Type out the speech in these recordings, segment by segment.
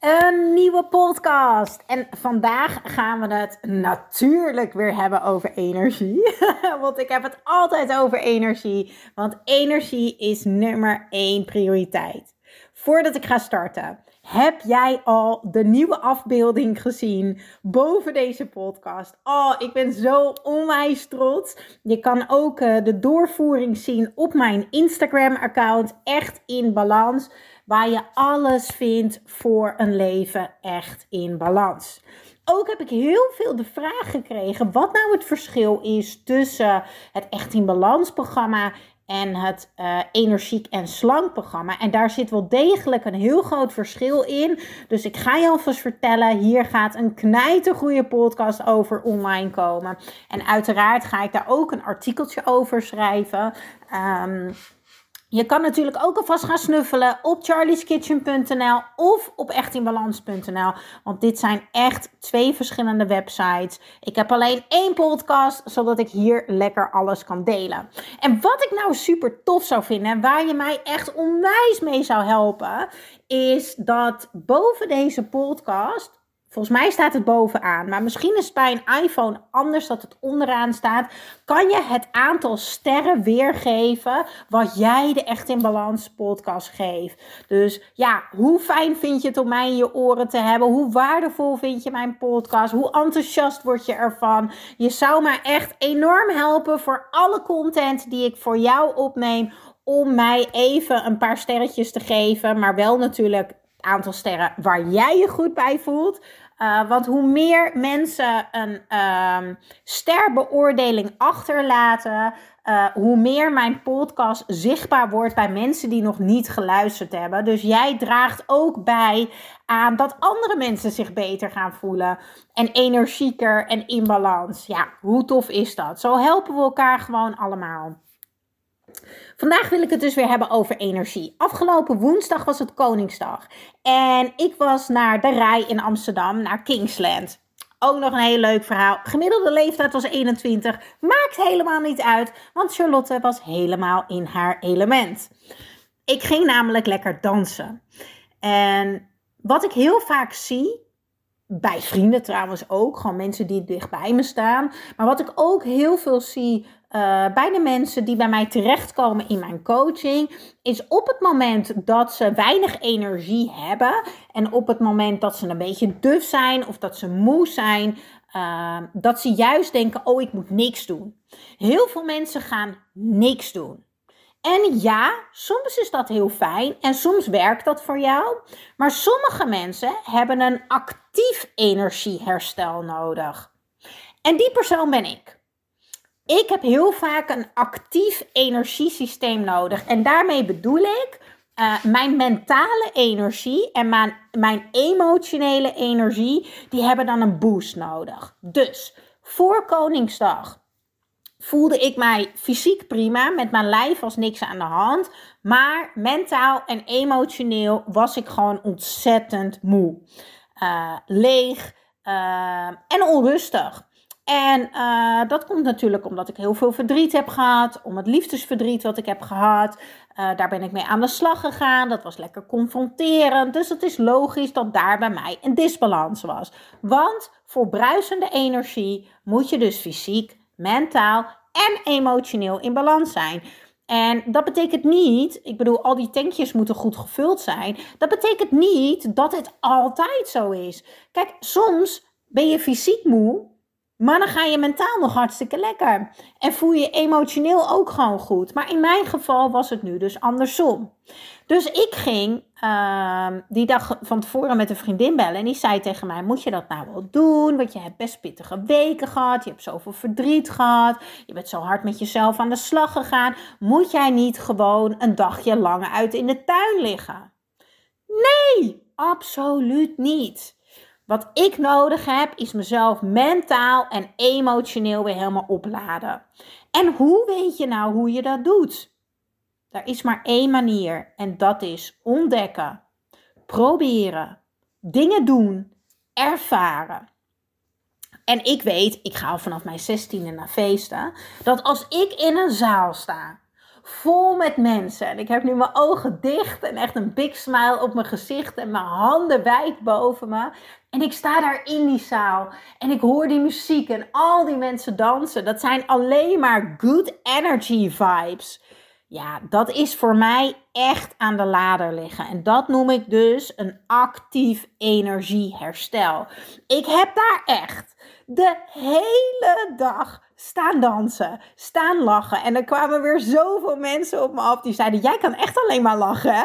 Een nieuwe podcast. En vandaag gaan we het natuurlijk weer hebben over energie. Want ik heb het altijd over energie. Want energie is nummer één prioriteit. Voordat ik ga starten, heb jij al de nieuwe afbeelding gezien boven deze podcast? Oh, ik ben zo onwijs trots. Je kan ook uh, de doorvoering zien op mijn Instagram-account, echt in balans, waar je alles vindt voor een leven echt in balans ook heb ik heel veel de vraag gekregen wat nou het verschil is tussen het Echt in Balans programma en het uh, energiek en slank programma. En daar zit wel degelijk een heel groot verschil in. Dus ik ga je alvast vertellen, hier gaat een knijtergoeie podcast over online komen. En uiteraard ga ik daar ook een artikeltje over schrijven. Um, je kan natuurlijk ook alvast gaan snuffelen op charlieskitchen.nl of op echtinbalans.nl. Want dit zijn echt twee verschillende websites. Ik heb alleen één podcast, zodat ik hier lekker alles kan delen. En wat ik nou super tof zou vinden, waar je mij echt onwijs mee zou helpen, is dat boven deze podcast Volgens mij staat het bovenaan. Maar misschien is het bij een iPhone anders dat het onderaan staat. Kan je het aantal sterren weergeven wat jij de Echt in Balans podcast geeft? Dus ja, hoe fijn vind je het om mij in je oren te hebben? Hoe waardevol vind je mijn podcast? Hoe enthousiast word je ervan? Je zou mij echt enorm helpen voor alle content die ik voor jou opneem. Om mij even een paar sterretjes te geven. Maar wel natuurlijk aantal sterren waar jij je goed bij voelt. Uh, want hoe meer mensen een um, sterbeoordeling achterlaten, uh, hoe meer mijn podcast zichtbaar wordt bij mensen die nog niet geluisterd hebben. Dus jij draagt ook bij aan dat andere mensen zich beter gaan voelen. En energieker en in balans. Ja, hoe tof is dat? Zo helpen we elkaar gewoon allemaal. Vandaag wil ik het dus weer hebben over energie. Afgelopen woensdag was het Koningsdag. En ik was naar de Rij in Amsterdam, naar Kingsland. Ook nog een heel leuk verhaal. Gemiddelde leeftijd was 21. Maakt helemaal niet uit, want Charlotte was helemaal in haar element. Ik ging namelijk lekker dansen. En wat ik heel vaak zie, bij vrienden trouwens ook, gewoon mensen die dichtbij me staan. Maar wat ik ook heel veel zie uh, bij de mensen die bij mij terechtkomen in mijn coaching, is op het moment dat ze weinig energie hebben en op het moment dat ze een beetje duf zijn of dat ze moe zijn, uh, dat ze juist denken: oh, ik moet niks doen. Heel veel mensen gaan niks doen. En ja, soms is dat heel fijn en soms werkt dat voor jou. Maar sommige mensen hebben een actief energieherstel nodig. En die persoon ben ik. Ik heb heel vaak een actief energiesysteem nodig. En daarmee bedoel ik uh, mijn mentale energie en mijn, mijn emotionele energie, die hebben dan een boost nodig. Dus voor Koningsdag voelde ik mij fysiek prima. Met mijn lijf was niks aan de hand. Maar mentaal en emotioneel was ik gewoon ontzettend moe. Uh, leeg uh, en onrustig. En uh, dat komt natuurlijk omdat ik heel veel verdriet heb gehad, om het liefdesverdriet wat ik heb gehad. Uh, daar ben ik mee aan de slag gegaan. Dat was lekker confronterend. Dus het is logisch dat daar bij mij een disbalans was. Want voor bruisende energie moet je dus fysiek, mentaal en emotioneel in balans zijn. En dat betekent niet, ik bedoel, al die tankjes moeten goed gevuld zijn. Dat betekent niet dat het altijd zo is. Kijk, soms ben je fysiek moe Maar dan ga je mentaal nog hartstikke lekker. En voel je emotioneel ook gewoon goed. Maar in mijn geval was het nu dus andersom. Dus ik ging uh, die dag van tevoren met een vriendin bellen. En die zei tegen mij: Moet je dat nou wel doen? Want je hebt best pittige weken gehad. Je hebt zoveel verdriet gehad. Je bent zo hard met jezelf aan de slag gegaan. Moet jij niet gewoon een dagje langer uit in de tuin liggen? Nee, absoluut niet. Wat ik nodig heb, is mezelf mentaal en emotioneel weer helemaal opladen. En hoe weet je nou hoe je dat doet? Er is maar één manier en dat is ontdekken, proberen, dingen doen, ervaren. En ik weet, ik ga al vanaf mijn zestiende naar feesten, dat als ik in een zaal sta vol met mensen. En ik heb nu mijn ogen dicht en echt een big smile op mijn gezicht en mijn handen wijd boven me. En ik sta daar in die zaal en ik hoor die muziek en al die mensen dansen. Dat zijn alleen maar good energy vibes. Ja, dat is voor mij echt aan de lader liggen. En dat noem ik dus een actief energieherstel. Ik heb daar echt de hele dag staan dansen, staan lachen. En er kwamen weer zoveel mensen op me af die zeiden: Jij kan echt alleen maar lachen, hè?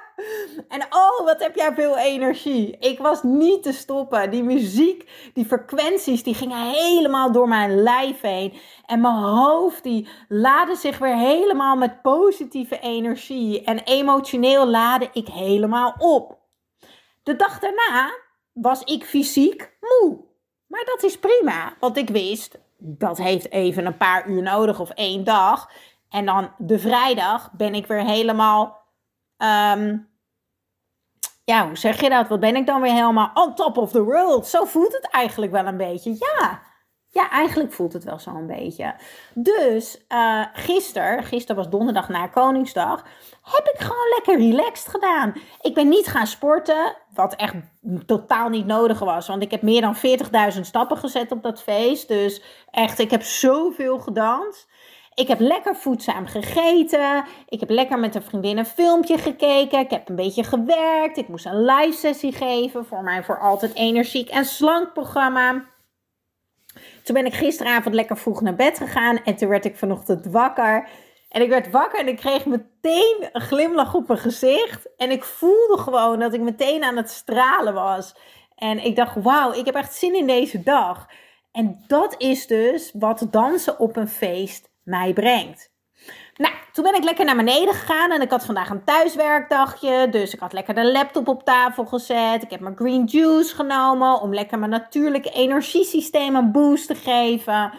en oh, wat heb jij veel energie. Ik was niet te stoppen. Die muziek, die frequenties, die gingen helemaal door mijn lijf heen. En mijn hoofd, die laadde zich weer helemaal met positieve energie. En emotioneel laadde ik helemaal op. De dag daarna was ik fysiek moe. Maar dat is prima, want ik wist, dat heeft even een paar uur nodig of één dag. En dan de vrijdag ben ik weer helemaal. Ehm, ja, hoe zeg je dat? Wat ben ik dan weer helemaal on top of the world? Zo voelt het eigenlijk wel een beetje. Ja, ja eigenlijk voelt het wel zo een beetje. Dus uh, gisteren, gisteren was donderdag na Koningsdag, heb ik gewoon lekker relaxed gedaan. Ik ben niet gaan sporten, wat echt totaal niet nodig was. Want ik heb meer dan 40.000 stappen gezet op dat feest. Dus echt, ik heb zoveel gedanst. Ik heb lekker voedzaam gegeten. Ik heb lekker met een vriendin een filmpje gekeken. Ik heb een beetje gewerkt. Ik moest een live sessie geven voor mijn voor altijd energiek en slank programma. Toen ben ik gisteravond lekker vroeg naar bed gegaan en toen werd ik vanochtend wakker. En ik werd wakker en ik kreeg meteen een glimlach op mijn gezicht. En ik voelde gewoon dat ik meteen aan het stralen was. En ik dacht, wauw, ik heb echt zin in deze dag. En dat is dus wat dansen op een feest mij brengt. Nou, toen ben ik lekker naar beneden gegaan en ik had vandaag een thuiswerkdagje. Dus ik had lekker de laptop op tafel gezet. Ik heb mijn green juice genomen om lekker mijn natuurlijke energiesysteem een boost te geven.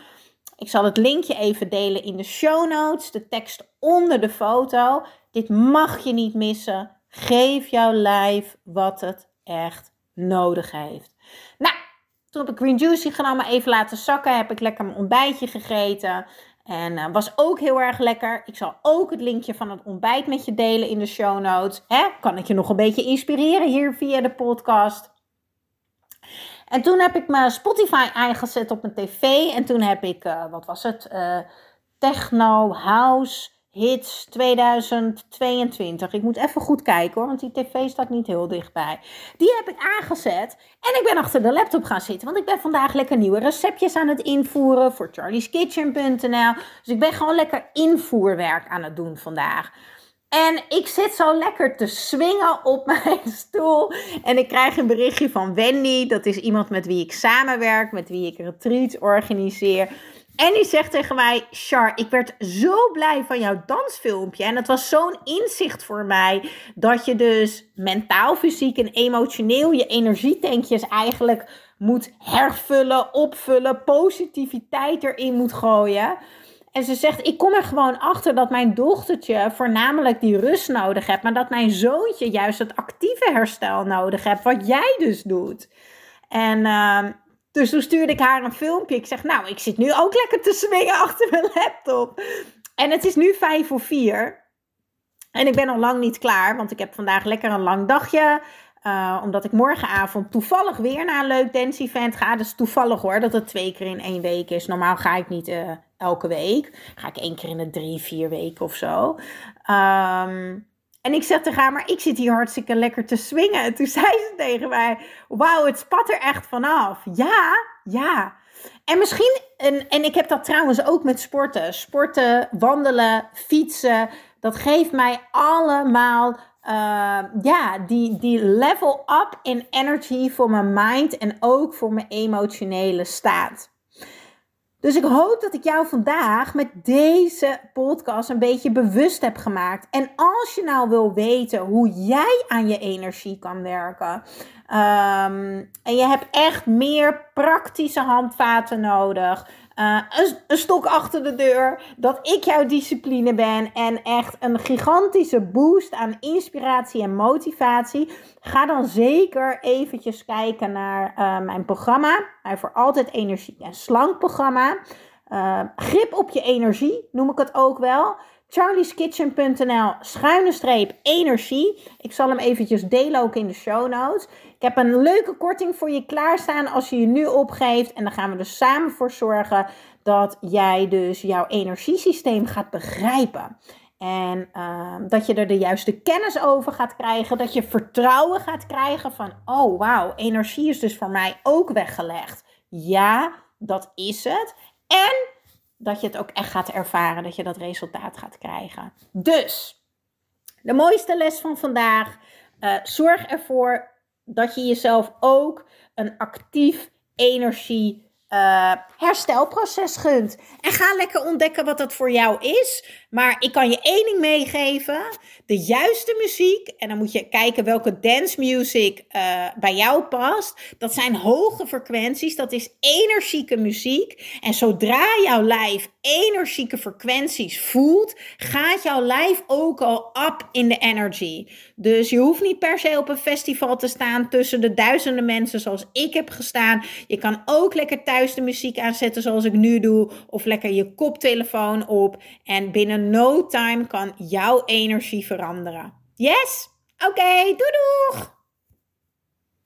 Ik zal het linkje even delen in de show notes, de tekst onder de foto. Dit mag je niet missen. Geef jouw lijf wat het echt nodig heeft. Nou, toen heb ik green juice genomen, even laten zakken. Heb ik lekker mijn ontbijtje gegeten. En uh, was ook heel erg lekker. Ik zal ook het linkje van het ontbijt met je delen in de show notes. Hè? Kan ik je nog een beetje inspireren hier via de podcast? En toen heb ik mijn Spotify aangezet op mijn tv. En toen heb ik, uh, wat was het? Uh, Techno House Hits 2022. Ik moet even goed kijken hoor, want die tv staat niet heel dichtbij. Die heb ik aangezet en ik ben achter de laptop gaan zitten. Want ik ben vandaag lekker nieuwe receptjes aan het invoeren voor charlieskitchen.nl. Dus ik ben gewoon lekker invoerwerk aan het doen vandaag. En ik zit zo lekker te swingen op mijn stoel. En ik krijg een berichtje van Wendy. Dat is iemand met wie ik samenwerk, met wie ik retreats organiseer. En die zegt tegen mij: Char, ik werd zo blij van jouw dansfilmpje. En het was zo'n inzicht voor mij. Dat je dus mentaal, fysiek en emotioneel je energietankjes eigenlijk moet hervullen, opvullen, positiviteit erin moet gooien. En ze zegt: Ik kom er gewoon achter dat mijn dochtertje voornamelijk die rust nodig heeft. Maar dat mijn zoontje juist het actieve herstel nodig heeft. Wat jij dus doet. En. Uh, dus toen stuurde ik haar een filmpje. Ik zeg, nou, ik zit nu ook lekker te swingen achter mijn laptop. En het is nu vijf voor vier. En ik ben al lang niet klaar, want ik heb vandaag lekker een lang dagje. Uh, omdat ik morgenavond toevallig weer naar een leuk dance event ga. Dus toevallig hoor, dat het twee keer in één week is. Normaal ga ik niet uh, elke week. Ga ik één keer in de drie, vier weken of zo. Um, en ik zeg tegen haar, maar ik zit hier hartstikke lekker te swingen. En toen zei ze tegen mij, wauw, het spat er echt vanaf. Ja, ja. En misschien, en, en ik heb dat trouwens ook met sporten. Sporten, wandelen, fietsen. Dat geeft mij allemaal uh, ja, die, die level up in energy voor mijn mind en ook voor mijn emotionele staat. Dus ik hoop dat ik jou vandaag met deze podcast een beetje bewust heb gemaakt. En als je nou wil weten hoe jij aan je energie kan werken. Um, en je hebt echt meer praktische handvaten nodig. Uh, een, een, stok achter de deur. Dat ik jouw discipline ben. En echt een gigantische boost aan inspiratie en motivatie. Ga dan zeker eventjes kijken naar uh, mijn programma. Mijn voor altijd energie en slank programma. Uh, grip op je energie noem ik het ook wel charlieskitchen.nl schuine streep energie. Ik zal hem eventjes delen ook in de show notes. Ik heb een leuke korting voor je klaarstaan als je je nu opgeeft. En dan gaan we er samen voor zorgen dat jij dus jouw energiesysteem gaat begrijpen. En uh, dat je er de juiste kennis over gaat krijgen. Dat je vertrouwen gaat krijgen van, oh wauw, energie is dus voor mij ook weggelegd. Ja, dat is het. En dat je het ook echt gaat ervaren, dat je dat resultaat gaat krijgen. Dus, de mooiste les van vandaag. Uh, zorg ervoor dat je jezelf ook een actief energie uh, herstelproces gunt. En ga lekker ontdekken wat dat voor jou is. Maar ik kan je één ding meegeven. De juiste muziek. En dan moet je kijken welke dance music uh, bij jou past. Dat zijn hoge frequenties. Dat is energieke muziek. En zodra jouw lijf energieke frequenties voelt, gaat jouw lijf ook al up in de energy. Dus je hoeft niet per se op een festival te staan tussen de duizenden mensen zoals ik heb gestaan. Je kan ook lekker thuis de muziek aanzetten zoals ik nu doe. Of lekker je koptelefoon op. En no time kan jouw energie veranderen. Yes? Oké, okay, doei doeg!